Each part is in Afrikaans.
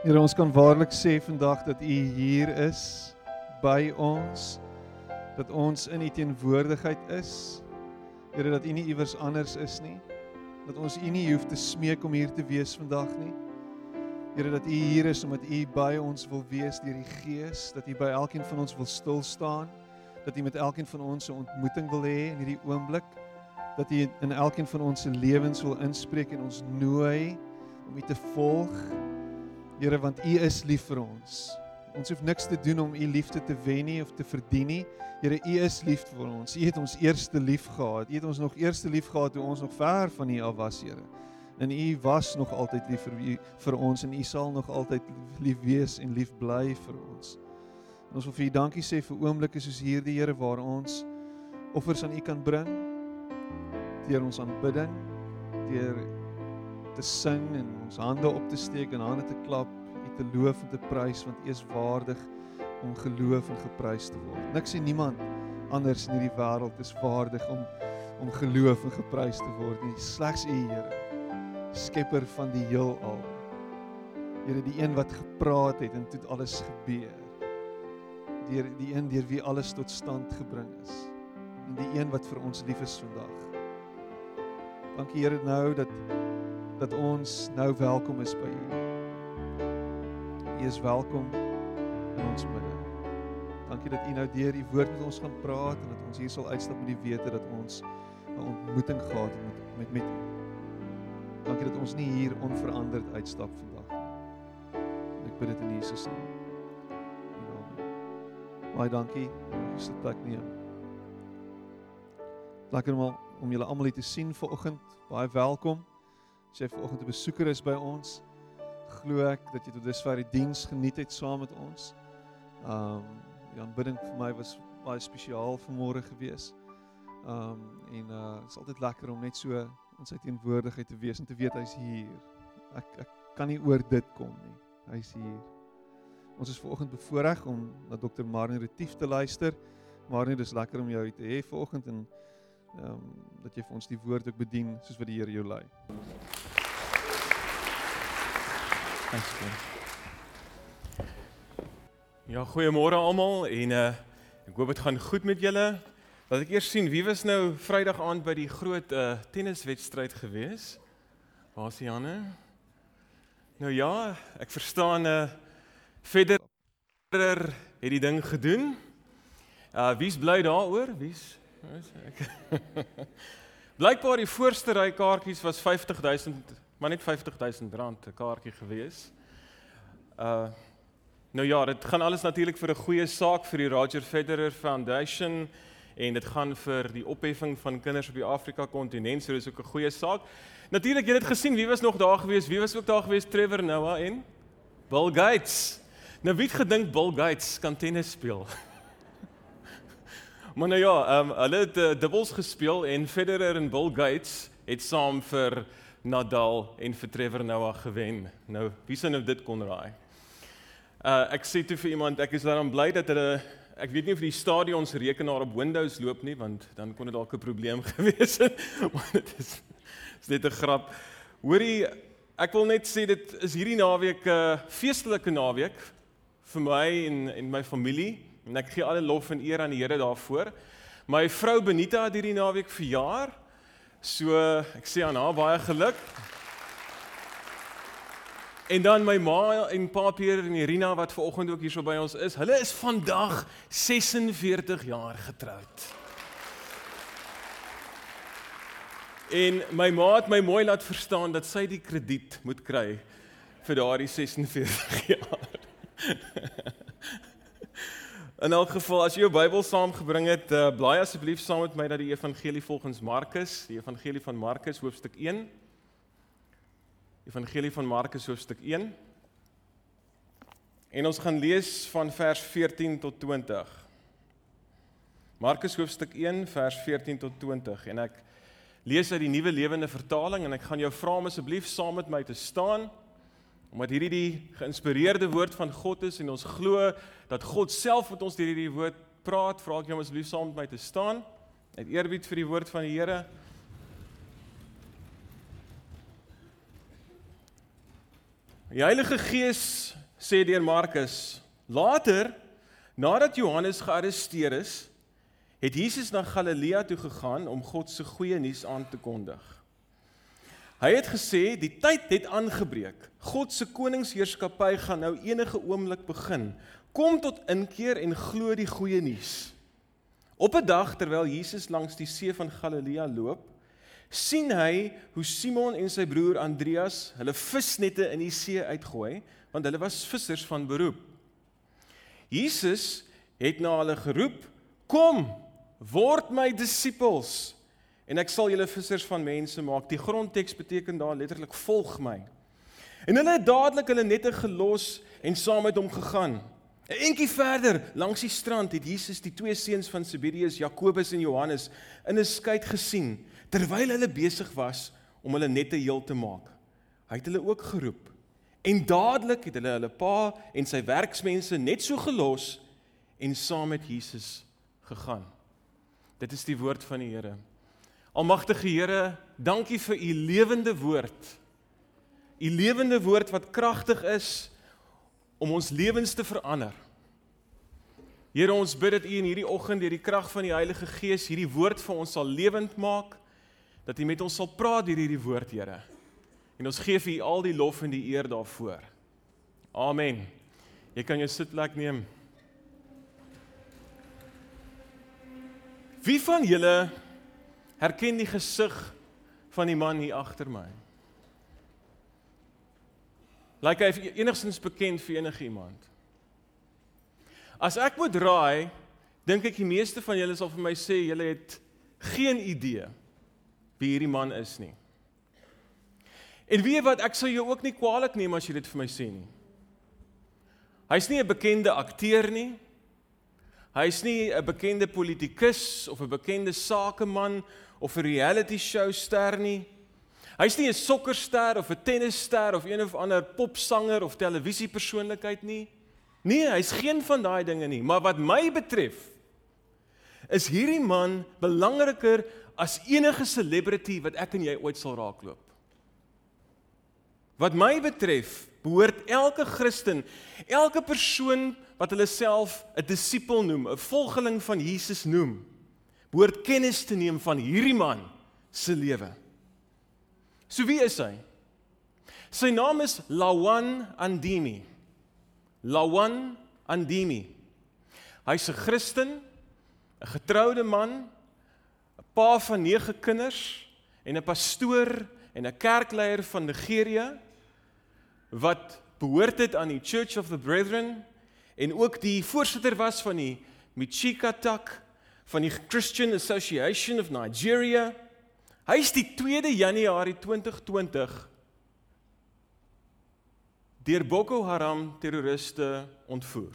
Here ons kan waarlik sê vandag dat U hier is by ons dat ons in U teenwoordigheid is. Here dat U nie iewers anders is nie. Dat ons U nie hoef te smeek om hier te wees vandag nie. Here dat U hier is omdat U by ons wil wees deur die Gees, dat U by elkeen van ons wil stil staan, dat U met elkeen van ons 'n ontmoeting wil hê in hierdie oomblik, dat U in elkeen van ons se lewens wil inspreek en ons nooi om U te volg. Here, want U is lief vir ons. Ons hoef niks te doen om U liefde te wen nie of te verdien nie. Here, U is lief vir ons. U het ons eerste lief gehad. U het ons nog eerste lief gehad toe ons nog ver van U af was, Here. En U was nog altyd lief vir U vir ons en U sal nog altyd lief wees en lief bly vir ons. En ons wil vir U dankie sê vir oomblikke soos hierdie, Here, waar ons offers aan U kan bring deur ons aanbidding, deur te sing en ons hande op te steek en hande te klap, U te loof en te prys want U is waardig om geloof en geprys te word. Niks en niemand anders in hierdie wêreld is waardig om om geloof en geprys te word nie, slegs U, Here. Skepper van die heelal. Here, die een wat gepraat het en toe alles gebeur. Deur die een deur wie alles tot stand gebring is. En die een wat vir ons lief is vandag. Dankie Here nou dat dat ons nou welkom is by U. U is welkom in ons midde. Dankie dat U nou deur U woord met ons gaan praat en dat ons hier sal uitstap met die wete dat ons 'n ontmoeting gehad het met met met U. Dankie dat ons nie hier onveranderd uitstap vandag nie. Ek bid dit in Jesus naam. Amen. Baie dankie. Sit plek neem. Lekker om om julle almal hier te sien vanoggend. Baie welkom. As jy vanoggend 'n besoeker is by ons, glo ek dat jy tot dusver die diens geniet het saam met ons. Um die aanbidding vir my was baie spesiaal vanmôre gewees. Um en uh dit is altyd lekker om net so in sy teenwoordigheid te wees en te weet hy's hier. Ek ek kan nie oor dit kom nie. Hy's hier. Ons is vanoggend bevoorreg om na Dr. Marnie Retief te luister. Marnie, dis lekker om jou te hê vanoggend en ehm um, dat jy vir ons die woord ook bedien soos wat die Here jou lei. Dankie. Ja, goeiemôre almal en uh ek hoop dit gaan goed met julle. Laat ek eers sien wie was nou Vrydag aand by die groot uh tenniswedstryd gewees? Waar is Janne? Nou ja, ek verstaan uh Federer het die ding gedoen. Uh wie's bly daaroor? Wie's Blykbaar die voorste ry kaartjies was 50000, maar net 50000 rand 'n kaartjie gewees. Uh nou ja, dit gaan alles natuurlik vir 'n goeie saak vir die Roger Federer Foundation en dit gaan vir die opheffing van kinders op die Afrika kontinent, so dis ook 'n goeie saak. Natuurlik, jy het gesien wie was nog daar gewees? Wie was ook daar gewees? Trevor Noah en Bill Gates. Nou wie het gedink Bill Gates kan tennis speel? Maar nou ja, ehm um, hulle het uh, dubbels gespeel en Federer en Bill Gates het saam vir Nadal en vir Trevor Noah gewen. Nou, wie sou nou dit kon raai? Uh ek sê toe vir iemand, ek is daarom bly dat hulle ek weet nie of die stadion se rekenaar op Windows loop nie, want dan kon dit dalk 'n probleem gewees het. maar dit is is net 'n grap. Hoorie, ek wil net sê dit is hierdie naweek 'n uh, feestelike naweek vir my en en my familie. En ek gee alle lof en eer aan die Here daarvoor. My vrou Benita het hierdie naweek verjaar. So ek sê aan haar baie geluk. En dan my ma en pa Pierre en Irina wat ver oggend ook hier so by ons is. Hulle is vandag 46 jaar getroud. En my ma het my mooi laat verstaan dat sy die krediet moet kry vir daardie 46 jaar. In elk geval, as jy jou Bybel saamgebring het, uh, blaai asseblief saam met my na die Evangelie volgens Markus, die Evangelie van Markus hoofstuk 1. Evangelie van Markus hoofstuk 1. En ons gaan lees van vers 14 tot 20. Markus hoofstuk 1 vers 14 tot 20 en ek lees uit die Nuwe Lewende Vertaling en ek gaan jou vra om asseblief saam met my te staan omdat hierdie die geïnspireerde woord van God is en ons glo dat God self met ons deur hierdie woord praat, vra ek jou om asseblief saam met my te staan. Uit eerbied vir die woord van die Here. Die Heilige Gees sê deur Markus, later nadat Johannes gearresteer is, het Jesus na Galilea toe gegaan om God se goeie nuus aan te kondig. Hy het gesê die tyd het aangebreek. God se koningsheerskappy gaan nou enige oomblik begin. Kom tot inkeer en glo die goeie nuus. Op 'n dag terwyl Jesus langs die see van Galilea loop, sien hy hoe Simon en sy broer Andreas hulle visnette in die see uitgooi, want hulle was vissers van beroep. Jesus het na hulle geroep: "Kom, word my disippels en ek sal julle vissers van mense maak." Die grondteks beteken daar letterlik: "Volg my." En hulle het dadelik hulle nette gelos en saam met hom gegaan. 'n Entjie verder langs die strand het Jesus die twee seuns van Zebedeus, Jakobus en Johannes, in 'n skei gesien terwyl hulle besig was om hulle nette heel te maak. Hy het hulle ook geroep. En dadelik het hulle hulle pa en sy werksmense net so gelos en saam met Jesus gegaan. Dit is die woord van die Here. Almagtige Here, dankie vir u lewende woord. U lewende woord wat kragtig is om ons lewens te verander. Here, ons bid dat U in hierdie oggend deur die krag van die Heilige Gees hierdie woord vir ons sal lewend maak, dat U met ons sal praat deur hierdie woord, Here. En ons gee vir U al die lof en die eer daarvoor. Amen. Jy kan jou sitplek neem. Wie van julle herken die gesig van die man hier agter my? Lyk like hy enigstens bekend vir enigiemand? As ek moet raai, dink ek die meeste van julle sal vir my sê julle het geen idee wie hierdie man is nie. En weet wat, ek sal jou ook nie kwaadlik neem as jy dit vir my sê nie. Hy's nie 'n bekende akteur nie. Hy's nie 'n bekende politikus of 'n bekende sakeman of 'n reality show ster nie. Hy's nie 'n sokkerster of 'n tennisster of een of ander popsanger of televisiepersoonlikheid nie. Nee, hy's geen van daai dinge nie, maar wat my betref is hierdie man belangriker as enige celebrity wat ek en jy ooit sal raakloop. Wat my betref, behoort elke Christen, elke persoon wat hulle self 'n disipel noem, 'n volgeling van Jesus noem, behoort kennis te neem van hierdie man se lewe. So wie is hy? Sy naam is Lawan Andimi. Lawan Andimi. Hy's 'n Christen, 'n getroude man, 'n pa van 9 kinders en 'n pastoor en 'n kerkleier van Nigerië wat behoort het aan die Church of the Brethren en ook die voorsitter was van die Michika tak van die Christian Association of Nigeria. Hy is die 2de Januarie 2020 deur Boko Haram terroriste ontvoer.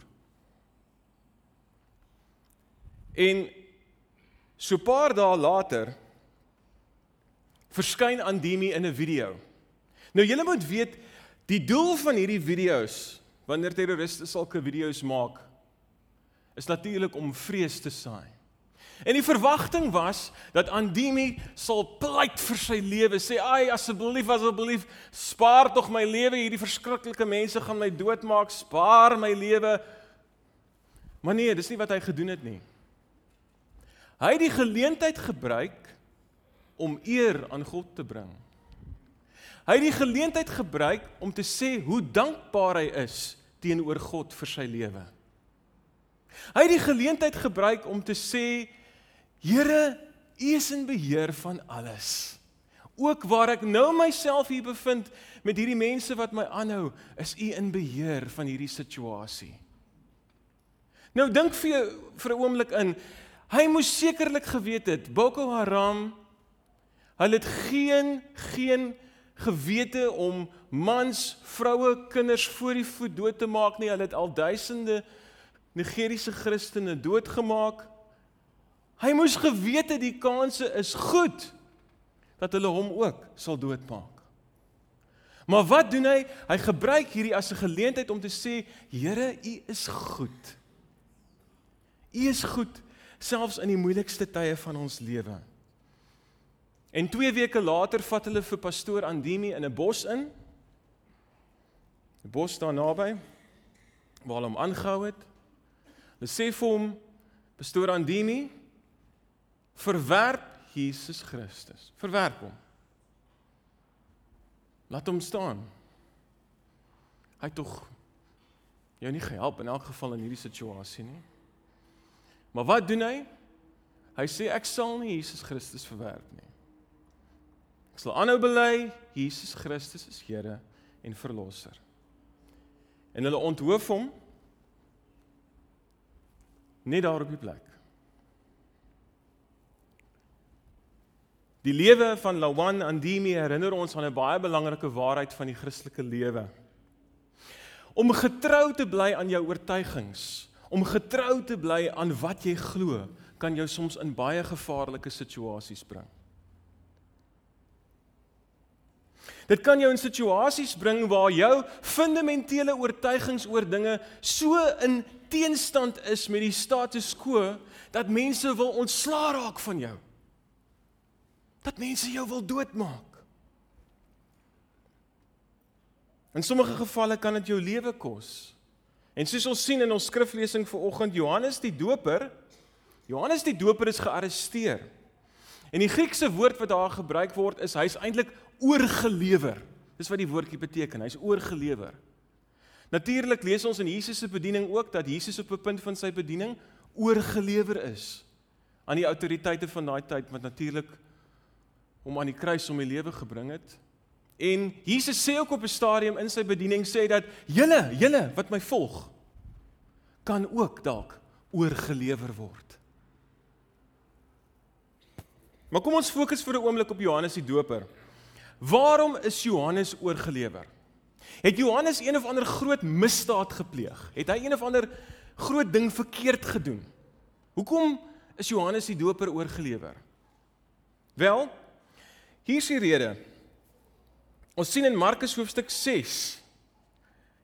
En so 'n paar dae later verskyn Andimi in 'n video. Nou julle moet weet die doel van hierdie video's wanneer terroriste sulke video's maak is natuurlik om vrees te saai. En die verwagting was dat Andimi sal pleit vir sy lewe, sê ai asseblief asseblief spaar tog my lewe, hierdie verskriklike mense gaan my doodmaak, spaar my lewe. Maar nee, dis nie wat hy gedoen het nie. Hy het die geleentheid gebruik om eer aan God te bring. Hy het die geleentheid gebruik om te sê hoe dankbaar hy is teenoor God vir sy lewe. Hy het die geleentheid gebruik om te sê Here, U is in beheer van alles. Ook waar ek nou myself hier bevind met hierdie mense wat my aanhou, is U in beheer van hierdie situasie. Nou dink vir jou vir 'n oomblik in. Hy moes sekerlik geweet het Boko Haram hulle het geen geen gewete om mans, vroue, kinders voor die voet dood te maak nie. Hulle het al duisende Nigeriese Christene doodgemaak. Hy moes geweet het die kanse is goed dat hulle hom ook sal doodmaak. Maar wat doen hy? Hy gebruik hierdie as 'n geleentheid om te sê, Here, U is goed. U is goed selfs in die moeilikste tye van ons lewe. En 2 weke later vat hulle vir pastoor Andimi in 'n bos in. Die bos staan naby waar hulle hom aangehou het. Hulle sê vir hom pastoor Andini verwerp Jesus Christus. Verwerp hom. Laat hom staan. Hy tog jou nie gehelp in elk geval in hierdie situasie nie. Maar wat doen hy? Hy sê ek sal nie Jesus Christus verwerp nie. Ek sal aanhou bely Jesus Christus is Here en verlosser. En hulle onthoof hom net daar op die plek. Die lewe van Lawan Andimi herinner ons aan 'n baie belangrike waarheid van die Christelike lewe. Om getrou te bly aan jou oortuigings, om getrou te bly aan wat jy glo, kan jou soms in baie gevaarlike situasies bring. Dit kan jou in situasies bring waar jou fundamentele oortuigings oor dinge so in teenstand is met die status quo dat mense wil ontslaa raak van jou dat mense jou wil doodmaak. In sommige gevalle kan dit jou lewe kos. En soos ons sien in ons skriflesing vir oggend Johannes die Doper, Johannes die Doper is gearresteer. En die Griekse woord wat daar gebruik word is hy's eintlik oorgelewer. Dis wat die woordjie beteken, hy's oorgelewer. Natuurlik lees ons in Jesus se bediening ook dat Jesus op 'n punt van sy bediening oorgelewer is aan die autoriteite van daai tyd wat natuurlik om aan die kruis om die lewe gebring het. En Jesus sê ook op 'n stadium in sy bediening sê dat julle, julle wat my volg, kan ook dalk oorgelewer word. Maar kom ons fokus vir 'n oomblik op Johannes die Doper. Waarom is Johannes oorgelewer? Het Johannes een of ander groot misdaad gepleeg? Het hy een of ander groot ding verkeerd gedoen? Hoekom is Johannes die Doper oorgelewer? Wel, Hier is die rede. Ons sien in Markus hoofstuk 6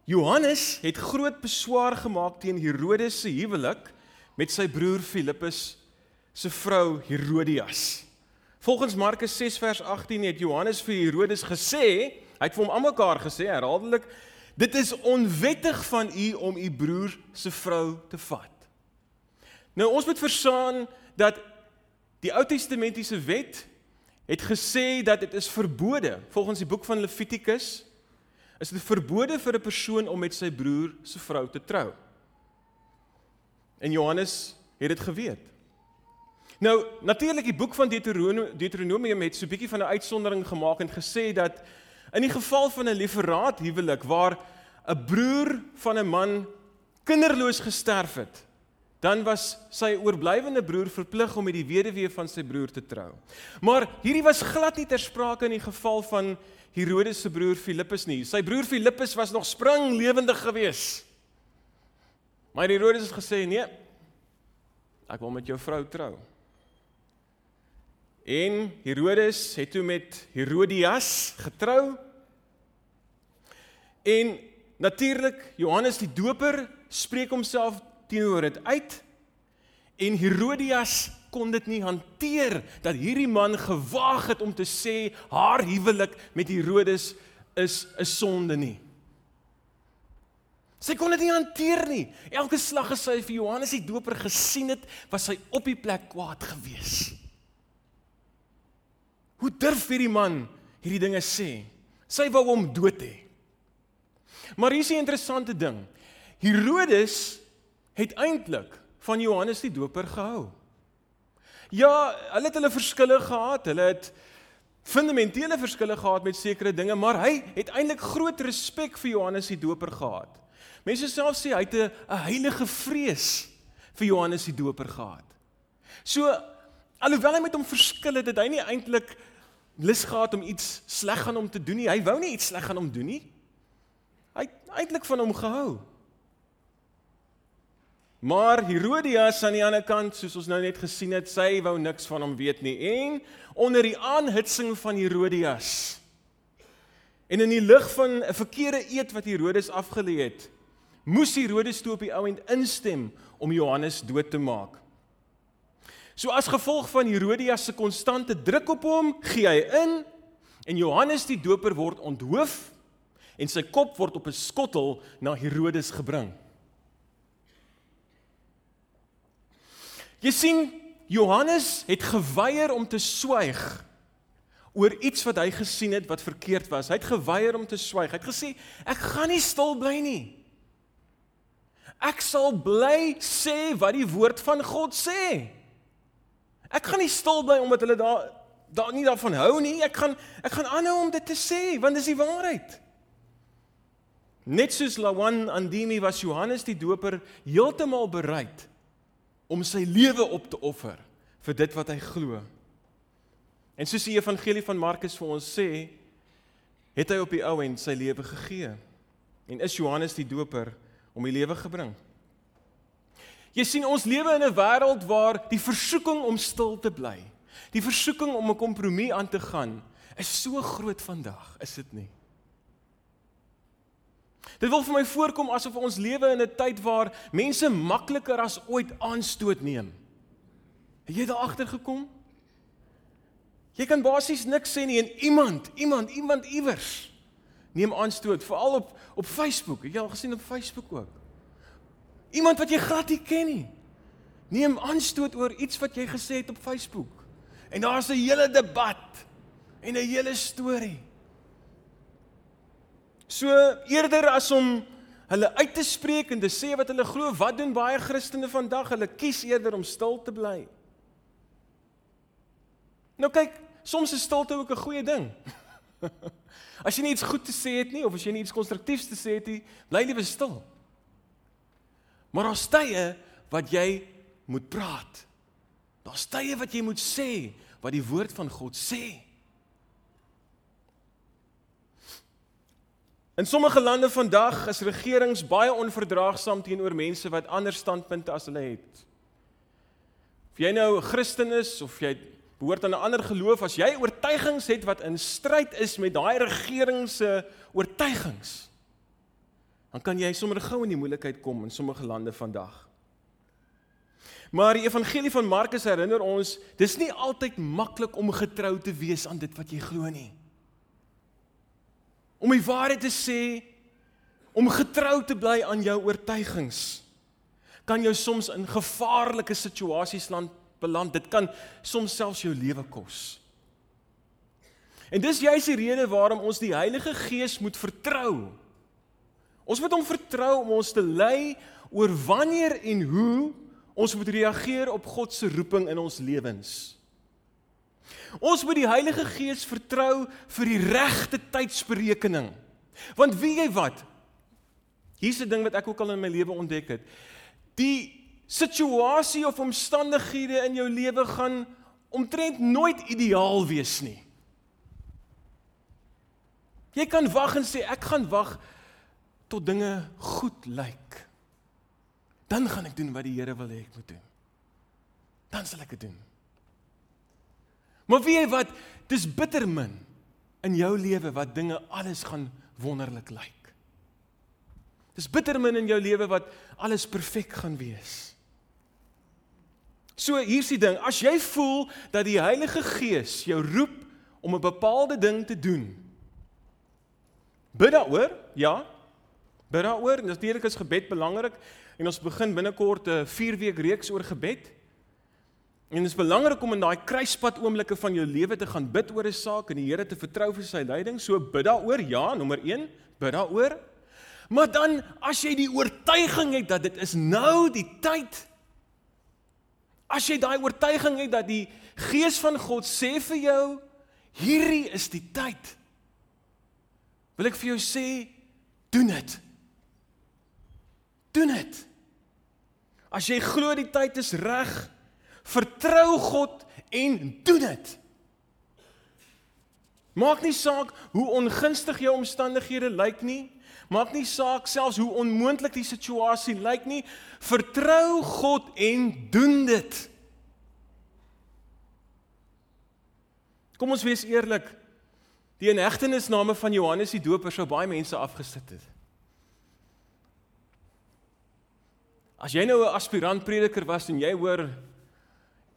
Johannes het groot beswaar gemaak teen Herodes se huwelik met sy broer Filippus se vrou Herodias. Volgens Markus 6 vers 18 het Johannes vir Herodes gesê, hy het vir hom almekaar gesê herhaaldelik, dit is onwettig van u om u broer se vrou te vat. Nou ons moet verstaan dat die Ou Testamentiese wet het gesê dat dit is verbode volgens die boek van Levitikus is dit verbode vir 'n persoon om met sy broer se vrou te trou. En Johannes het dit geweet. Nou natuurlik die boek van Deuteronomium het so 'n bietjie van 'n uitsondering gemaak en gesê dat in die geval van 'n lieferaad huwelik waar 'n broer van 'n man kinderloos gesterf het, dan was sy oorblywende broer verplig om met die weduwee van sy broer te trou. Maar hierdie was glad nie ter sprake in die geval van Herodes se broer Filippus nie. Sy broer Filippus was nog spring lewendig gewees. Maar Herodes het gesê: "Nee. Ek wil met jou vrou trou." En Herodes het toe met Herodias getrou. En natuurlik Johannes die Doper spreek homself teenoor dit uit en Herodias kon dit nie hanteer dat hierdie man gewaag het om te sê haar huwelik met Herodes is 'n sonde nie. Sy kon dit nie hanteer nie. Elke slag as sy vir Johannes die Doper gesien het, was sy op die plek kwaad gewees. Hoe durf hierdie man hierdie dinge sê? Sy wou hom dood hê. Maar hier is 'n interessante ding. Herodes het eintlik van Johannes die Doper gehou. Ja, hulle het hulle verskille gehad. Hulle het fundamentele verskille gehad met sekere dinge, maar hy het eintlik groot respek vir Johannes die Doper gehad. Mense self sê hy het 'n heilige vrees vir Johannes die Doper gehad. So alhoewel hy met hom verskil het, het hy nie eintlik lus gehad om iets sleg aan hom te doen nie. Hy wou nie iets sleg aan hom doen nie. Hy het eintlik van hom gehou. Maar Herodias aan die ander kant, soos ons nou net gesien het, sy wou niks van hom weet nie. En onder die aanhitsing van Herodias en in die lig van 'n verkeerde eed wat Herodes afgelê het, moes Herodes toe op die ouend instem om Johannes dood te maak. So as gevolg van Herodias se konstante druk op hom, gee hy in en Johannes die Doper word onthoof en sy kop word op 'n skottel na Herodes gebring. Jy sien, Johannes het geweier om te swyg oor iets wat hy gesien het wat verkeerd was. Hy het geweier om te swyg. Hy het gesê, "Ek gaan nie stil bly nie. Ek sal bly sê wat die woord van God sê. Ek gaan nie stil bly omdat hulle daar daar nie daarvan hou nie. Ek gaan ek gaan aanhou om dit te sê want dis die waarheid." Net soos Lawan Andimi was Johannes die Doper heeltemal bereid om sy lewe op te offer vir dit wat hy glo. En soos die evangelie van Markus vir ons sê, het hy op die ou end sy lewe gegee. En is Johannes die Doper om die lewe gebring. Jy sien ons lewe in 'n wêreld waar die versoeking om stil te bly, die versoeking om 'n kompromie aan te gaan, is so groot vandag, is dit nie? Dit wil vir my voorkom asof ons lewe in 'n tyd waar mense makliker as ooit aanstoot neem. Het jy daar agter gekom? Jy kan basies niks sê nie en iemand, iemand, iemand iewers neem aanstoot, veral op op Facebook. Het jy al gesien op Facebook ook? Iemand wat jy glad nie ken nie. Neem aanstoot oor iets wat jy gesê het op Facebook. En daar's 'n hele debat en 'n hele storie. So eerder as om hulle uit te spreek en te sê wat hulle glo, wat doen baie Christene vandag? Hulle kies eerder om stil te bly. Nou kyk, soms is stilte ook 'n goeie ding. as jy nie iets goed te sê het nie of as jy nie iets konstruktiefs te sê het nie, bly liewe stil. Maar daar's tye wat jy moet praat. Daar's tye wat jy moet sê wat die woord van God sê. In sommige lande vandag is regerings baie onverdraagsaam teenoor mense wat ander standpunte as hulle het. Of jy nou 'n Christen is of jy behoort aan 'n ander geloof, as jy oortuigings het wat in stryd is met daai regering se oortuigings, dan kan jy sommer gou in die moeilikheid kom in sommige lande vandag. Maar die evangelie van Markus herinner ons, dis nie altyd maklik om getrou te wees aan dit wat jy glo nie om die waarheid te sê, om getrou te bly aan jou oortuigings, kan jou soms in gevaarlike situasies land beland. Dit kan soms selfs jou lewe kos. En dis juist die rede waarom ons die Heilige Gees moet vertrou. Ons moet hom vertrou om ons te lei oor wanneer en hoe ons moet reageer op God se roeping in ons lewens. Ons moet die Heilige Gees vertrou vir die regte tydsberekening. Want wie jy wat? Hier's 'n ding wat ek ook al in my lewe ontdek het. Die situasie of omstandighede in jou lewe gaan omtrent nooit ideaal wees nie. Jy kan wag en sê ek gaan wag tot dinge goed lyk. Dan gaan ek doen wat die Here wil hê ek moet doen. Dan sal ek dit doen. Maar weet jy wat? Dis bitter min in jou lewe wat dinge alles gaan wonderlik lyk. Dis bitter min in jou lewe wat alles perfek gaan wees. So hier's die ding, as jy voel dat die Heilige Gees jou roep om 'n bepaalde ding te doen. Bid daaroor? Ja. Bid daaroor. Natuurlik is gebed belangrik en ons begin binnekort 'n 4 week reeks oor gebed. En dit is belangrik om in daai kruispunt oomblikke van jou lewe te gaan bid oor 'n saak en die Here te vertrou vir sy leiding. So bid daaroor. Ja, nommer 1, bid daaroor. Maar dan as jy die oortuiging het dat dit is nou die tyd as jy daai oortuiging het dat die gees van God sê vir jou hierdie is die tyd. Wil ek vir jou sê doen dit. Doen dit. As jy glo die tyd is reg, Vertrou God en doen dit. Maak nie saak hoe ongunstig jou omstandighede lyk nie. Maak nie saak selfs hoe onmoontlik die situasie lyk nie. Vertrou God en doen dit. Kom ons wees eerlik. Die inhegtenisname van Johannes die Doper sou baie mense afgesit het. As jy nou 'n aspirant prediker was en jy hoor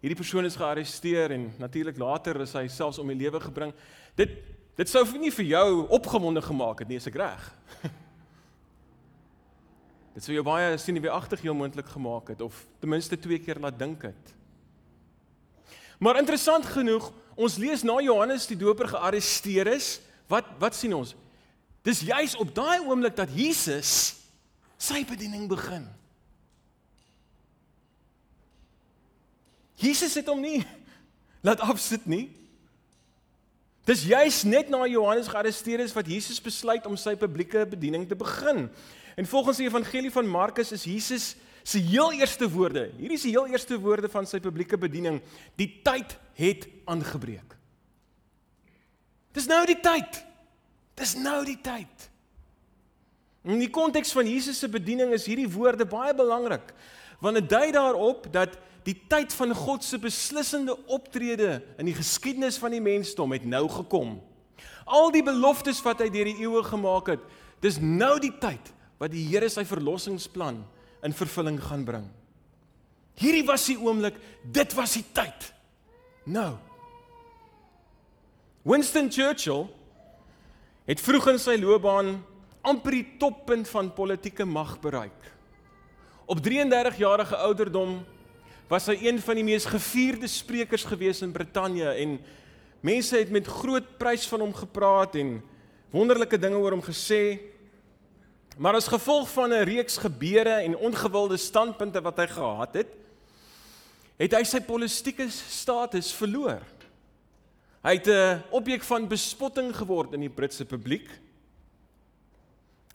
Hierdie persoon is gearresteer en natuurlik later is hy selfs om die lewe gebring. Dit Dit sou nie vir jou opgewonde gemaak het nie, is ek reg? Dit sou jou baie sineweagtig heel moontlik gemaak het of ten minste twee keer laat dink het. Maar interessant genoeg, ons lees na Johannes die Doper gearresteer is, wat wat sien ons? Dis juis op daai oomblik dat Jesus sy bediening begin. Jesus het hom nie laat afsit nie. Dis juis net na Johannes gearresteer is wat Jesus besluit om sy publieke bediening te begin. En volgens die evangelie van Markus is Jesus se heel eerste woorde, hierdie is die heel eerste woorde van sy publieke bediening, die tyd het aangebreek. Dis nou die tyd. Dis nou die tyd. In die konteks van Jesus se bediening is hierdie woorde baie belangrik want dit dui daarop dat die tyd van God se beslissende optrede in die geskiedenis van die mensdom het nou gekom. Al die beloftes wat hy deur die eeue gemaak het, dis nou die tyd wat die Here sy verlossingsplan in vervulling gaan bring. Hierdie was die oomblik, dit was die tyd. Nou. Winston Churchill het vroeg in sy loopbaan amper die toppunt van politieke mag bereik. Op 33 jarige ouderdom was hy een van die mees gevierde sprekers gewees in Brittanje en mense het met groot prys van hom gepraat en wonderlike dinge oor hom gesê. Maar as gevolg van 'n reeks gebeure en ongewilde standpunte wat hy gehad het, het hy sy politieke status verloor. Hy het 'n objek van bespotting geword in die Britse publiek.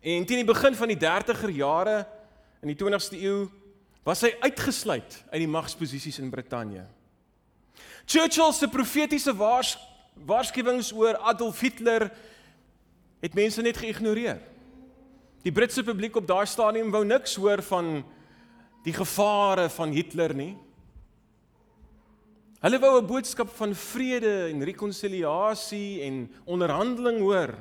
En teen die begin van die 30er jare in die 20ste eeu was hy uitgesluit uit die magsposisies in Brittanje. Churchill se profetiese waars, waarskuwings oor Adolf Hitler het mense net geïgnoreer. Die Britse publiek op daai stadium wou niks hoor van die gevare van Hitler nie. Hulle wou 'n boodskap van vrede en rekonsiliasie en onderhandeling hoor.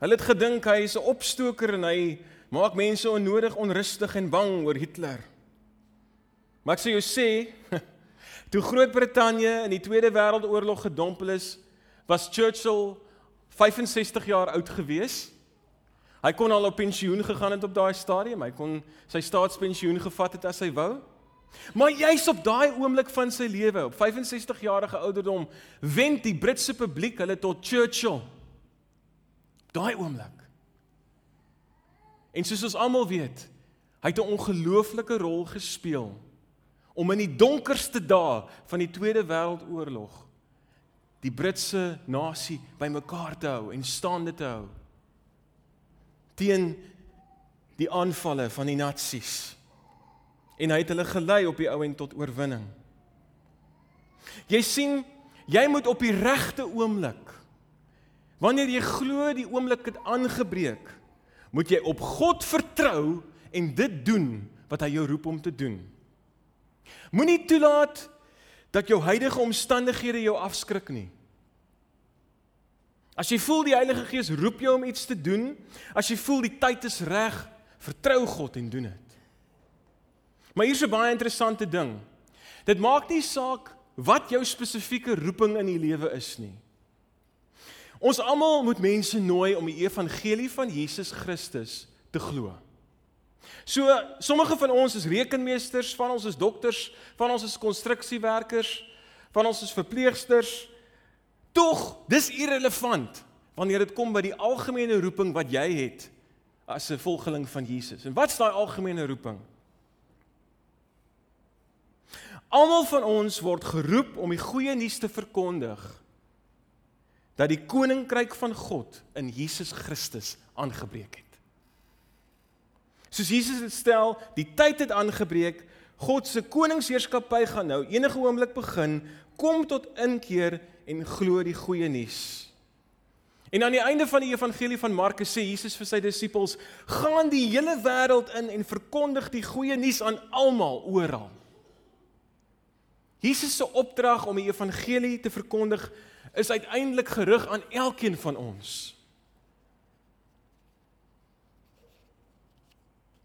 Hulle het gedink hy is 'n opstoker en hy maak mense onnodig onrustig en bang oor Hitler. Maar ek sê jou sê, toe Groot-Brittanje in die Tweede Wêreldoorlog gedompel is, was Churchill 65 jaar oud gewees. Hy kon al op pensioen gegaan het op daai stadium. Hy kon sy staatspensioen gevat het as hy wou. Maar juis op daai oomblik van sy lewe, op 65 jarige ouderdom, wend die Britse publiek hulle tot Churchill. Daai oomblik. En soos ons almal weet, hy het 'n ongelooflike rol gespeel om in die donkerste dae van die Tweede Wêreldoorlog die Britse nasie bymekaar te hou en staande te hou teen die aanvalle van die nasies. En hy het hulle gelei op die ou en tot oorwinning. Jy sien, jy moet op die regte oomblik wanneer jy glo die oomblik het aangebreek moet jy op God vertrou en dit doen wat hy jou roep om te doen. Moenie toelaat dat jou huidige omstandighede jou afskrik nie. As jy voel die Heilige Gees roep jou om iets te doen, as jy voel die tyd is reg, vertrou God en doen dit. Maar hier's 'n baie interessante ding. Dit maak nie saak wat jou spesifieke roeping in die lewe is nie. Ons almal moet mense nooi om die evangelie van Jesus Christus te glo. So sommige van ons is rekenmeesters, van ons is dokters, van ons is konstruksiewerkers, van ons is verpleegsters. Tog, dis irrelevant wanneer dit kom by die algemene roeping wat jy het as 'n volgeling van Jesus. En wat's daai algemene roeping? Almal van ons word geroep om die goeie nuus te verkondig dat die koninkryk van God in Jesus Christus aangebreek het. Soos Jesus dit stel, die tyd het aangebreek, God se koningsheerskappy gaan nou enige oomblik begin, kom tot inkeer en glo die goeie nuus. En aan die einde van die evangelie van Markus sê Jesus vir sy disippels: "Gaan die hele wêreld in en verkondig die goeie nuus aan almal oral." Jesus se opdrag om die evangelie te verkondig is uiteindelik gerig aan elkeen van ons.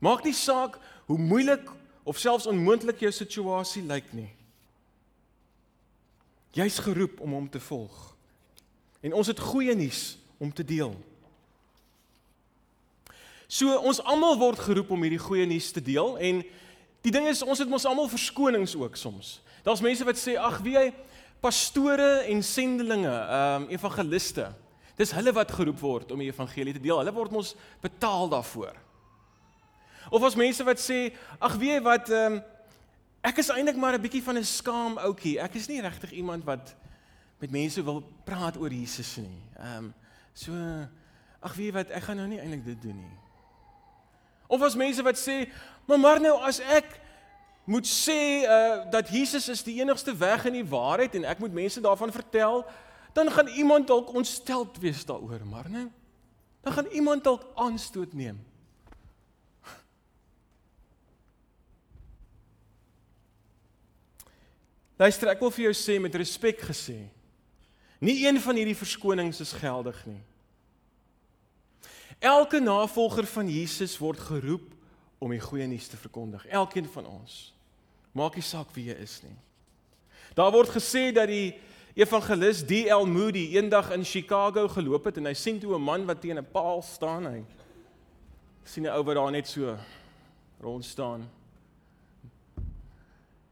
Maak nie saak hoe moeilik of selfs onmoontlik jou situasie lyk nie. Jy's geroep om hom te volg. En ons het goeie nuus om te deel. So ons almal word geroep om hierdie goeie nuus te deel en die ding is ons het mos almal verskonings ook soms. Daar's mense wat sê ag wie hy pastore en sendelinge, ehm um, evangeliste. Dis hulle wat geroep word om die evangelie te deel. Hulle word mos betaal daarvoor. Of as mense wat sê ag wie hy wat ehm um, ek is eintlik maar 'n bietjie van 'n skaam ouetjie. Ek is nie regtig iemand wat met mense wil praat oor Jesus nie. Ehm um, so ag wie wat ek gaan nou nie eintlik dit doen nie. Of as mense wat sê, "Maar maar nou as ek moet sê uh dat Jesus is die enigste weg en die waarheid en ek moet mense daarvan vertel, dan gaan iemand dalk ontsteld wees daaroor, maar nou dan gaan iemand dalk aanstoot neem." Luister, ek wil vir jou sê met respek gesê, Nie een van hierdie verskonings is geldig nie. Elke navolger van Jesus word geroep om die goeie nuus te verkondig. Elkeen van ons. Maak nie saak wie jy is nie. Daar word gesê dat die evangelis D.L. Moody eendag in Chicago geloop het en hy sien toe 'n man wat teen 'n paal staan. Hy sien 'n ou wat daar net so rond staan.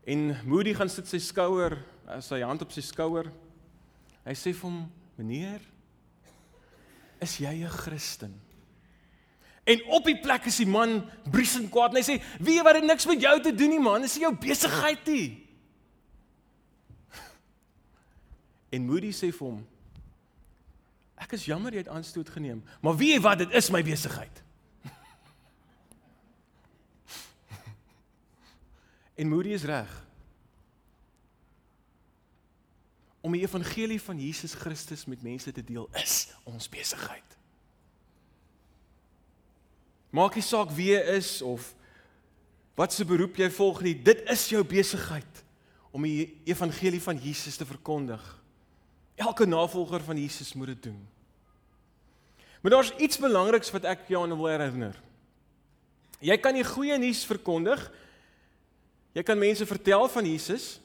En Moody gaan sit sy skouer, sy hand op sy skouer Hy sê vir hom: "Meneer, is jy 'n Christen?" En op die plek is die man briesend kwaad en hy sê: "Wie wat dit niks met jou te doen nie, man, dis jou besigheid nie." En Moody sê vir hom: "Ek is jammer jy het aanstoot geneem, maar wie wat dit is my besigheid." en Moody is reg. om die evangelie van Jesus Christus met mense te deel is ons besigheid. Maak nie saak wie jy is of wat se beroep jy volg nie, dit is jou besigheid om die evangelie van Jesus te verkondig. Elke navolger van Jesus moet dit doen. Maar daar's iets belangriks wat ek jou aan wil herinner. Jy kan die goeie nuus verkondig. Jy kan mense vertel van Jesus,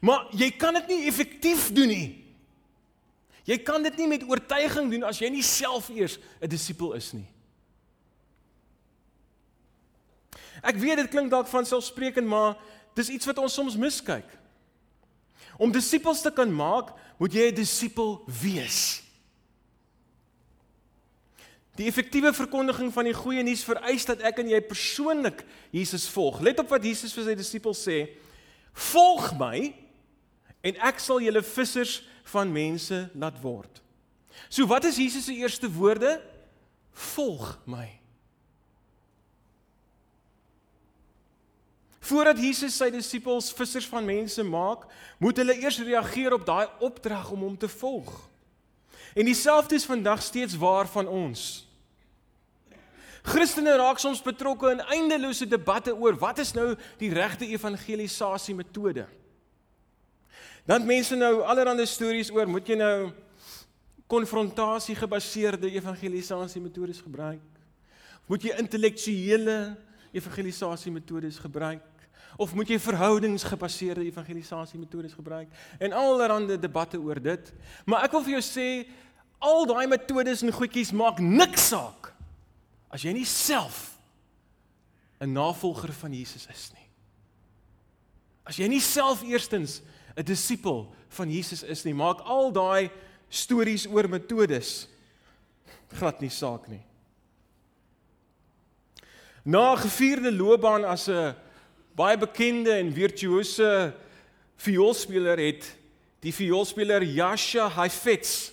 Maar jy kan dit nie effektief doen nie. Jy kan dit nie met oortuiging doen as jy nie self eers 'n disipel is nie. Ek weet dit klink dalk van selfsprekend, maar dis iets wat ons soms miskyk. Om disippels te kan maak, moet jy 'n disipel wees. Die effektiewe verkondiging van die goeie nuus vereis dat ek en jy persoonlik Jesus volg. Let op wat Jesus vir sy disippels sê: Volg my en ek sal julle vissers van mense laat word. So wat is Jesus se eerste woorde? Volg my. Voordat Jesus sy disippels vissers van mense maak, moet hulle eers reageer op daai opdrag om hom te volg. En dieselfde is vandag steeds waar van ons. Christene raak soms betrokke in eindelose debatte oor wat is nou die regte evangelisasie metode. Dan mense nou allerlei stories oor, moet jy nou konfrontasie gebaseerde evangelisasie metodes gebruik? Moet jy intellektuele evangelisasie metodes gebruik? Of moet jy verhoudingsgebaseerde evangelisasie metodes gebruik? En allerlei debatte oor dit. Maar ek wil vir jou sê al daai metodes en goedjies maak niks saak as jy nie self 'n navolger van Jesus is nie. As jy nie self eerstens 'n disipel van Jesus is nie, maak al daai stories oor metodes glad nie saak nie. Na 'n gevierde loopbaan as 'n baie bekende en virtuose vioolspeler het die vioolspeler Yasha Heifetz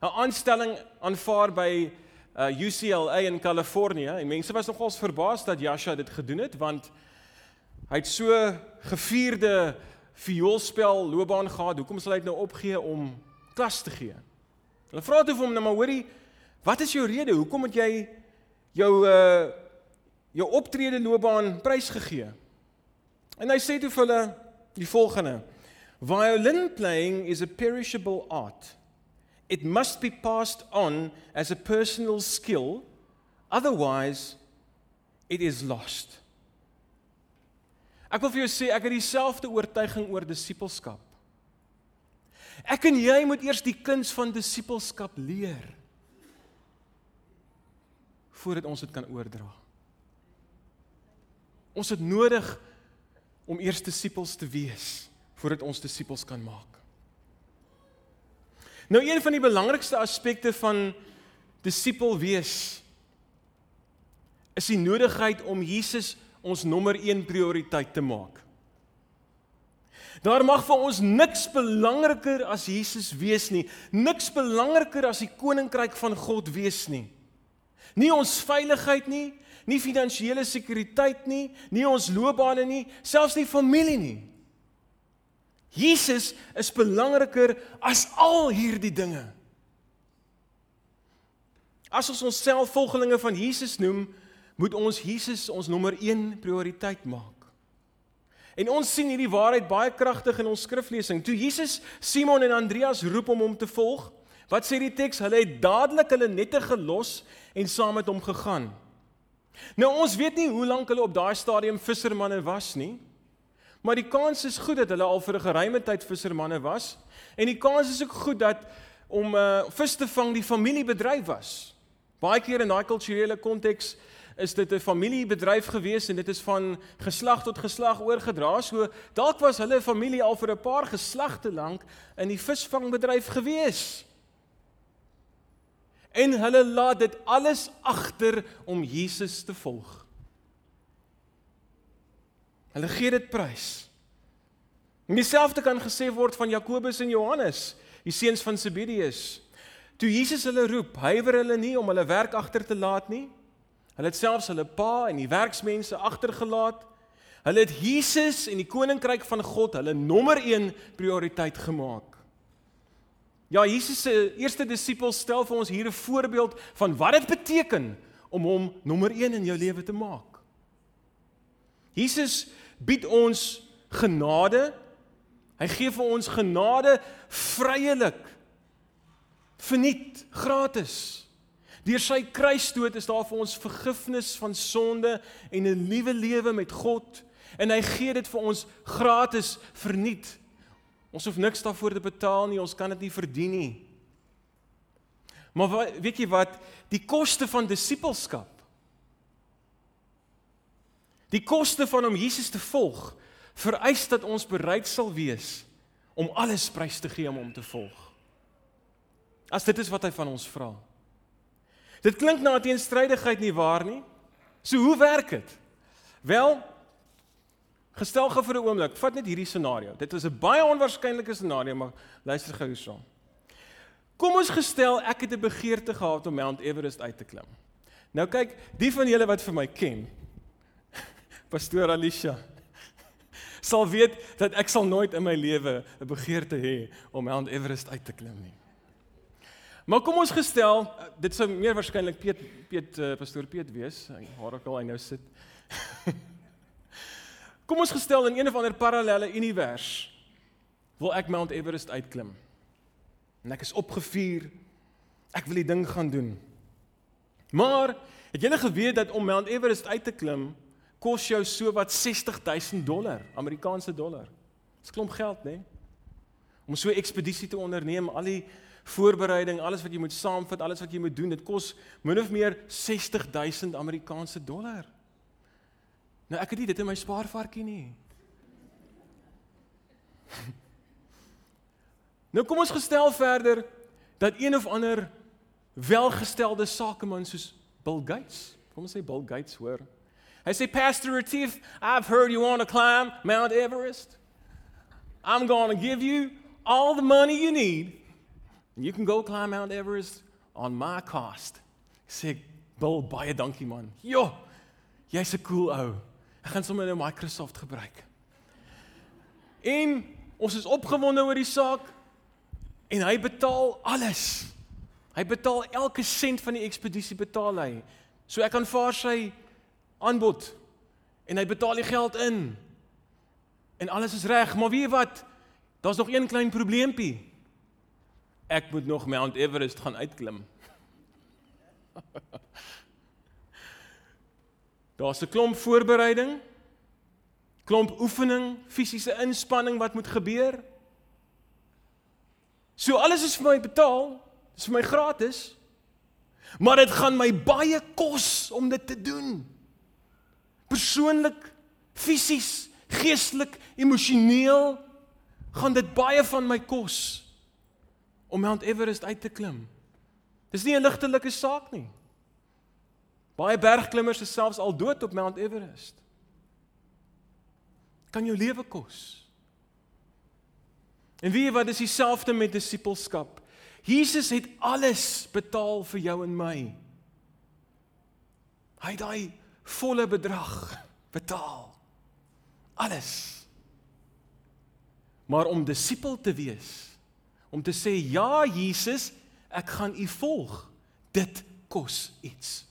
'n aanstelling aanvaar by uh, UCLA in Kalifornië en mense was nogals verbaas dat Yasha dit gedoen het want hy het so gevierde vioolspel loopbaan gehad. Hoekom sal hy dit nou opgee om klas te gee? Hulle vra toe vir hom nou maar hoorie, wat is jou rede? Hoekom het jy jou uh jou optrede loopbaan prysgegee? En hy sê toe vir hulle die volgende: Violin playing is a perishable art. It must be passed on as a personal skill, otherwise it is lost. Ek wil vir jou sê ek het dieselfde oortuiging oor disippelskap. Ek en jy moet eers die kuns van disippelskap leer voordat ons dit kan oordra. Ons het nodig om eers disippels te wees voordat ons disippels kan maak. Nou een van die belangrikste aspekte van disipel wees is die nodigheid om Jesus ons nommer 1 prioriteit te maak. Daar mag vir ons niks belangriker as Jesus wees nie, niks belangriker as die koninkryk van God wees nie. Nie ons veiligheid nie, nie finansiële sekuriteit nie, nie ons loopbane nie, selfs nie familie nie. Jesus is belangriker as al hierdie dinge. As ons onsself volgelinge van Jesus noem, moet ons Jesus ons nommer 1 prioriteit maak. En ons sien hierdie waarheid baie kragtig in ons skriflesing. Toe Jesus Simon en Andreas roep om hom te volg, wat sê die teks? Hulle het dadelik hulle nette gelos en saam met hom gegaan. Nou ons weet nie hoe lank hulle op daai stadium vissermanne was nie. Maar die kans is goed dat hulle al vir 'n geruime tyd vissermanne was en die kans is ook goed dat om uh, vis te vang die familiebedryf was. Baie keer in daai kulturele konteks is dit 'n familiebedryf gewees en dit is van geslag tot geslag oorgedra. So dalk was hulle familie al vir 'n paar geslagte lank in die visvangbedryf gewees. En hulle laat dit alles agter om Jesus te volg. Hulle gee dit prys. En dieselfde kan gesê word van Jakobus en Johannes, die seuns van Zebedeus. Toe Jesus hulle roep, huiwer hulle nie om hulle werk agter te laat nie. Hulle het selfs hulle pa en die werksmense agtergelaat. Hulle het Jesus en die koninkryk van God hulle nommer 1 prioriteit gemaak. Ja, Jesus se eerste disippels stel vir ons hier 'n voorbeeld van wat dit beteken om hom nommer 1 in jou lewe te maak. Jesus bied ons genade. Hy gee vir ons genade vryelik. Verniet, gratis. Deur sy kruisdood is daar vir ons vergifnis van sonde en 'n nuwe lewe met God en hy gee dit vir ons gratis verniet. Ons hoef niks daarvoor te betaal nie, ons kan dit nie verdien nie. Maar weet jy wat, die koste van disippelskap. Die koste van om Jesus te volg vereis dat ons bereid sal wees om alles prys te gee om hom te volg. As dit is wat hy van ons vra. Dit klink na 'n teenstrydigheid nie waar nie? So hoe werk dit? Wel, gestel gou vir 'n oomblik, vat net hierdie scenario. Dit is 'n baie onwaarskynlike scenario, maar luister gou hierson. Kom ons gestel ek het 'n begeerte gehad om Mount Everest uit te klim. Nou kyk, die van julle wat vir my ken, Pastoor Alicia, sal weet dat ek sal nooit in my lewe 'n begeerte hê om Mount Everest uit te klim nie. Maar kom ons gestel, dit sou meer waarskynlik Piet Piet uh, pastoor Piet wees, waar ook al hy nou sit. kom ons gestel in een of ander parallelle univers wil ek Mount Everest uitklim. En ek is opgevuur. Ek wil die ding gaan doen. Maar het julle geweet dat om Mount Everest uit te klim kos jou so wat 60000 dollar, Amerikaanse dollar. Dis klomp geld, né? Nee? Om so 'n ekspedisie te onderneem, al die voorbereiding, alles wat jy moet saamvat, alles wat jy moet doen, dit kos min of meer 60000 Amerikaanse dollar. Nou ek het nie dit in my spaarvarkie nie. nou kom ons gestel verder dat een of ander welgestelde sakeman soos Bill Gates, kom ons sê Bill Gates hoor. Hy sê Pastor Retief, I've heard you want to climb Mount Everest. I'm going to give you all the money you need You can go climb Mount Everest on my cost. Sê Bill baie dankie man. Jo, jy's 'n cool ou. Ek gaan sommer nou Microsoft gebruik. En ons is opgewonde oor die saak en hy betaal alles. Hy betaal elke sent van die ekspedisie betaal hy. So ek aanvaar sy aanbod en hy betaal die geld in. En alles is reg, maar weet jy wat? Daar's nog een klein probleempie ek moet nog Mount Everest gaan uitklim. Daar's 'n klomp voorbereiding, klomp oefening, fisiese inspanning wat moet gebeur. So alles is vir my betaal. Dis vir my gratis. Maar dit gaan my baie kos om dit te doen. Persoonlik, fisies, geestelik, emosioneel gaan dit baie van my kos om Mount Everest uit te klim. Dis nie 'n ligtelike saak nie. Baie bergklimmers is selfs al dood op Mount Everest. Kan jou lewe kos. En wie wat is dieselfde met disippelskap? Jesus het alles betaal vir jou en my. Hy het daai volle bedrag betaal. Alles. Maar om disipel te wees, om te sê ja Jesus, ek gaan u volg, dit kos iets.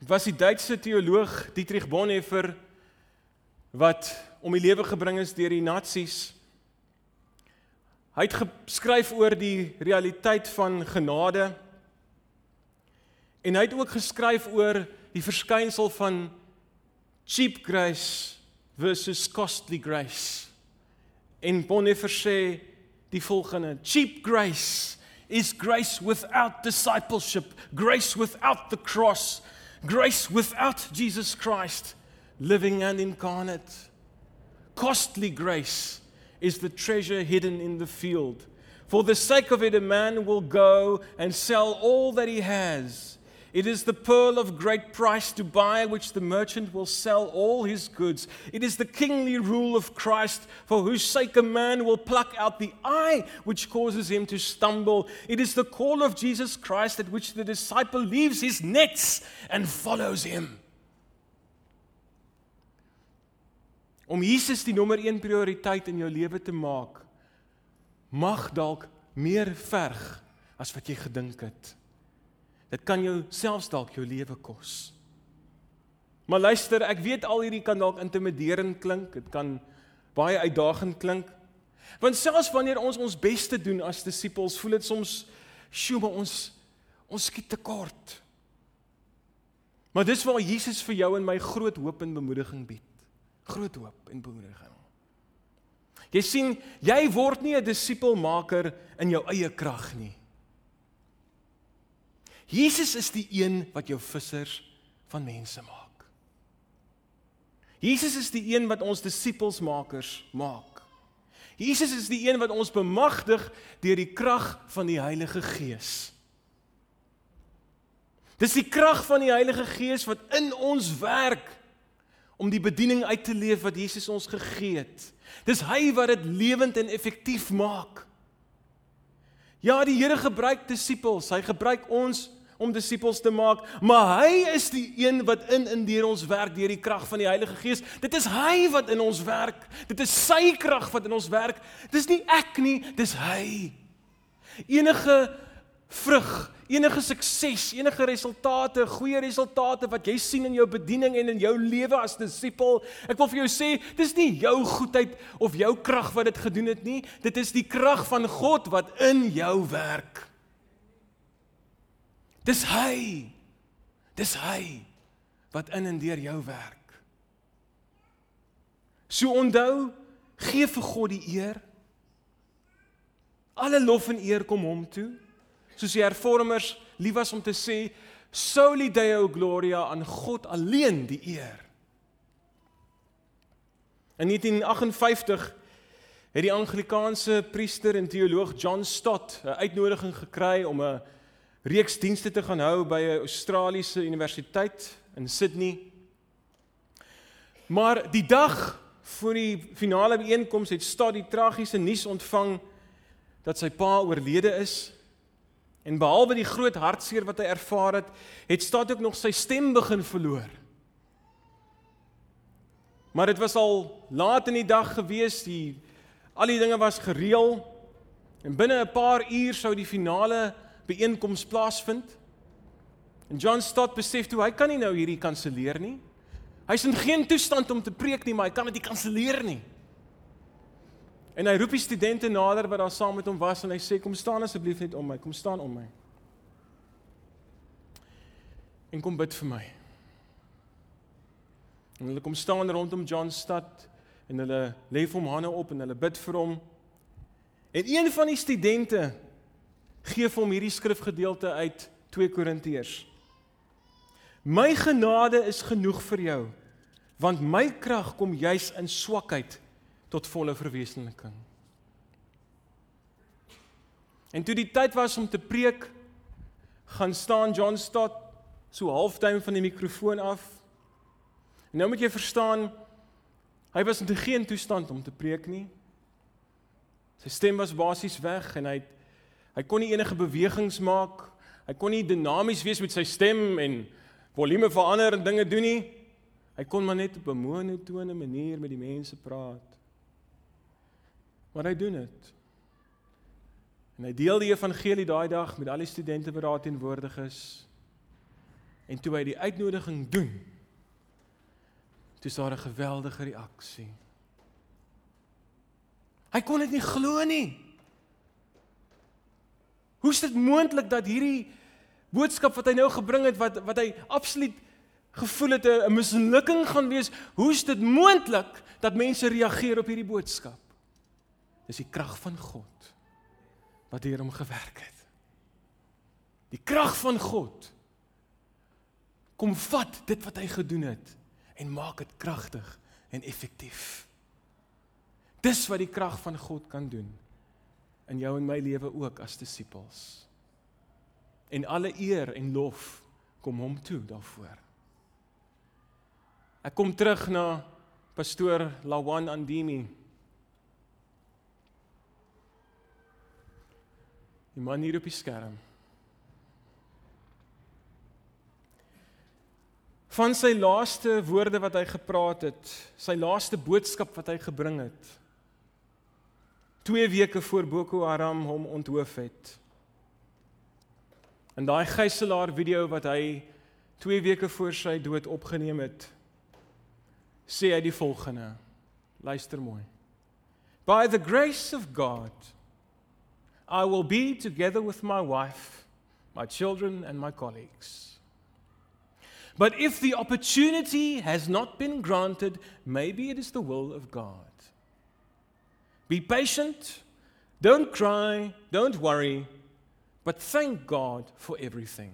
Dit was die Duitse teoloog Dietrich Bonhoeffer wat om die lewe gebring is deur die nasies. Hy het geskryf oor die realiteit van genade. En hy het ook geskryf oor die verskynsel van cheap grace versus costly grace. En Bonhoeffer sê die volgende: Cheap grace is grace without discipleship, grace without the cross, grace without Jesus Christ living and incarnate. Costly grace is the treasure hidden in the field. For the sake of it, a man will go and sell all that he has It is the pearl of great price to buy, which the merchant will sell all his goods. It is the kingly rule of Christ, for whose sake a man will pluck out the eye which causes him to stumble. It is the call of Jesus Christ at which the disciple leaves his nets and follows him. Om Jesus die nommer 1 prioriteit in jou lewe te maak, mag dalk meer verg as wat jy gedink het. Dit kan jou selfs dalk jou lewe kos. Maar luister, ek weet al hierdie kan dalk intimiderend klink, dit kan baie uitdagend klink. Want selfs wanneer ons ons bes te doen as disippels, voel dit soms sjoe, maar ons ons skiet te kort. Maar dis waar Jesus vir jou en my groot hoop en bemoediging bied. Groot hoop en bemoediging. Jy sien, jy word nie 'n disipelmaker in jou eie krag nie. Jesus is die een wat jou vissers van mense maak. Jesus is die een wat ons disippelsmakers maak. Jesus is die een wat ons bemagtig deur die krag van die Heilige Gees. Dis die krag van die Heilige Gees wat in ons werk om die bediening uit te leef wat Jesus ons gegee het. Dis hy wat dit lewend en effektief maak. Ja, die Here gebruik disippels. Hy gebruik ons om disippels te maak, maar hy is die een wat in in deur ons werk deur die krag van die Heilige Gees. Dit is hy wat in ons werk. Dit is sy krag wat in ons werk. Dis nie ek nie, dis hy. Enige vrug, enige sukses, enige resultate, goeie resultate wat jy sien in jou bediening en in jou lewe as disipel, ek wil vir jou sê, dis nie jou goedheid of jou krag wat dit gedoen het nie, dit is die krag van God wat in jou werk. Dis hy. Dis hy wat in en deur jou werk. So onthou, gee vir God die eer. Alle lof en eer kom hom toe. Soos die hervormers lief was om te sê, soli deo gloria aan God alleen die eer. In 1958 het die Anglikaanse priester en teoloog John Stott 'n uitnodiging gekry om 'n reeks dienste te gaan hou by 'n Australiese universiteit in Sydney. Maar die dag voor die finale byeenkoms het Stad die tragiese nuus ontvang dat sy pa oorlede is. En behalwe die groot hartseer wat hy ervaar het, het Stad ook nog sy stem begin verloor. Maar dit was al laat in die dag gewees, die al die dinge was gereël en binne 'n paar uur sou die finale byeenkoms plaasvind. En John Stott besef toe hy kan nie nou hierdie kanselleer nie. Hy's in geen toestand om te preek nie, maar hy kan dit nie kanselleer nie. En hy roep die studente nader wat daar saam met hom was en hy sê kom staan asseblief net om my, kom staan om my. En kom bid vir my. En hulle kom staan rondom John Stott en hulle lê vir hom hande op en hulle bid vir hom. En een van die studente gee vir hom hierdie skrifgedeelte uit 2 Korintiërs. My genade is genoeg vir jou, want my krag kom juis in swakheid tot volle verwesenliking. En toe die tyd was om te preek, gaan staan John Stott so halfduim van die mikrofoon af. En nou moet jy verstaan, hy was in geen toestand om te preek nie. Sy stem was basies weg en hy hy kon nie enige bewegings maak. Hy kon nie dinamies wees met sy stem en volume verander en dinge doen nie. Hy kon maar net op 'n monotone manier met die mense praat. Maar hy doen dit. En hy deel die evangelie daai dag met al die studente wat daar teenwoordig is. En toe hy die uitnodiging doen, toe is daar 'n geweldige reaksie. Hy kon dit nie glo nie. Hoe is dit moontlik dat hierdie boodskap wat hy nou gebring het wat wat hy absoluut gevoel het 'n mislukking gaan wees, hoe is dit moontlik dat mense reageer op hierdie boodskap? Dis die krag van God wat deur hom gewerk het. Die krag van God kom vat dit wat hy gedoen het en maak dit kragtig en effektief. Dis wat die krag van God kan doen in jou en my lewe ook as disippels. En alle eer en lof kom hom toe daarvoor. Ek kom terug na pastoor Lawan Andimi. Die man hier op die skerm. Van sy laaste woorde wat hy gepraat het, sy laaste boodskap wat hy gebring het. 2 weke voor Boko Haram hom onthoof het. In daai gijslaer video wat hy 2 weke voor sy dood opgeneem het, sê hy die volgende. Luister mooi. By the grace of God, I will be together with my wife, my children and my colleagues. But if the opportunity has not been granted, maybe it is the will of God. Be patient, don't cry, don't worry, but thank God for everything.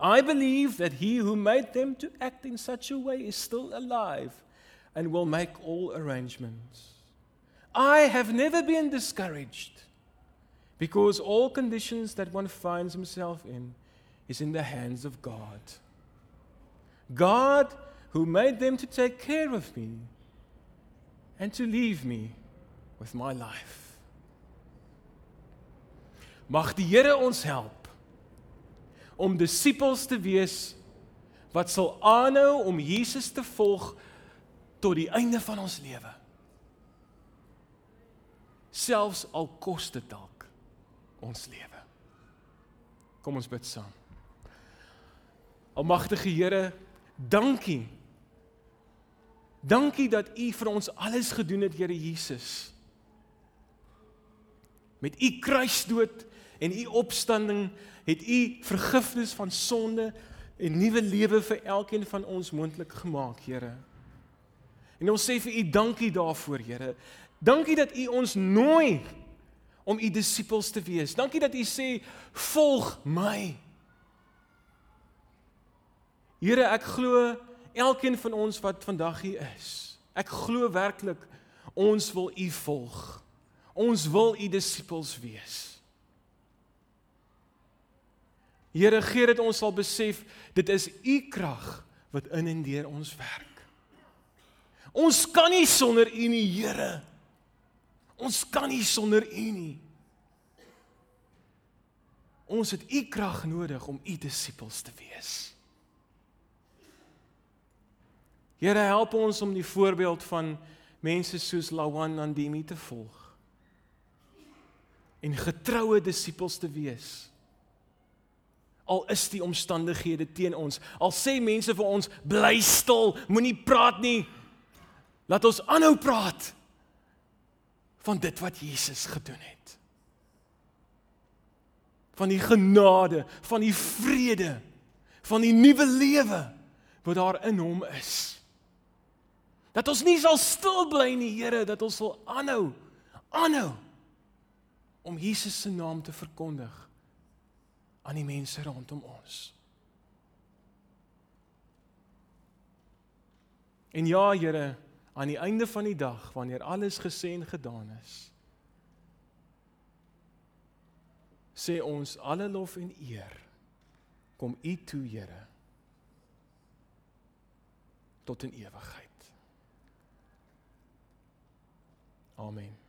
I believe that he who made them to act in such a way is still alive and will make all arrangements. I have never been discouraged because all conditions that one finds himself in is in the hands of God. God who made them to take care of me and to leave me with my life. Mag die Here ons help om disippels te wees wat sal aanhou om Jesus te volg tot die einde van ons lewe. Selfs al kos dit dalk ons lewe. Kom ons bid saam. Almagtige Here, dankie Dankie dat U vir ons alles gedoen het, Here Jesus. Met U kruisdood en U opstanding het U vergifnis van sonde en nuwe lewe vir elkeen van ons moontlik gemaak, Here. En ons sê vir U dankie daarvoor, Here. Dankie dat U ons nooi om U disippels te wees. Dankie dat U sê volg my. Here, ek glo elkeen van ons wat vandag hier is. Ek glo werklik ons wil U volg. Ons wil U disippels wees. Here gee dit ons sal besef dit is U krag wat in en deur ons werk. Ons kan nie sonder U nie, Here. Ons kan nie sonder U nie. Ons het U krag nodig om U disippels te wees. Here help ons om die voorbeeld van mense soos Lawan Andimi te volg. En getroue disippels te wees. Al is die omstandighede teen ons, al sê mense vir ons bly stil, moenie praat nie. Laat ons aanhou praat van dit wat Jesus gedoen het. Van die genade, van die vrede, van die nuwe lewe wat daar in hom is. Dat ons nie sal stil bly nie, Here, dat ons sal aanhou, aanhou om Jesus se naam te verkondig aan die mense rondom ons. En ja, Here, aan die einde van die dag, wanneer alles gesê en gedaan is, sê ons alle lof en eer kom U toe, Here, tot in ewigheid. Amen.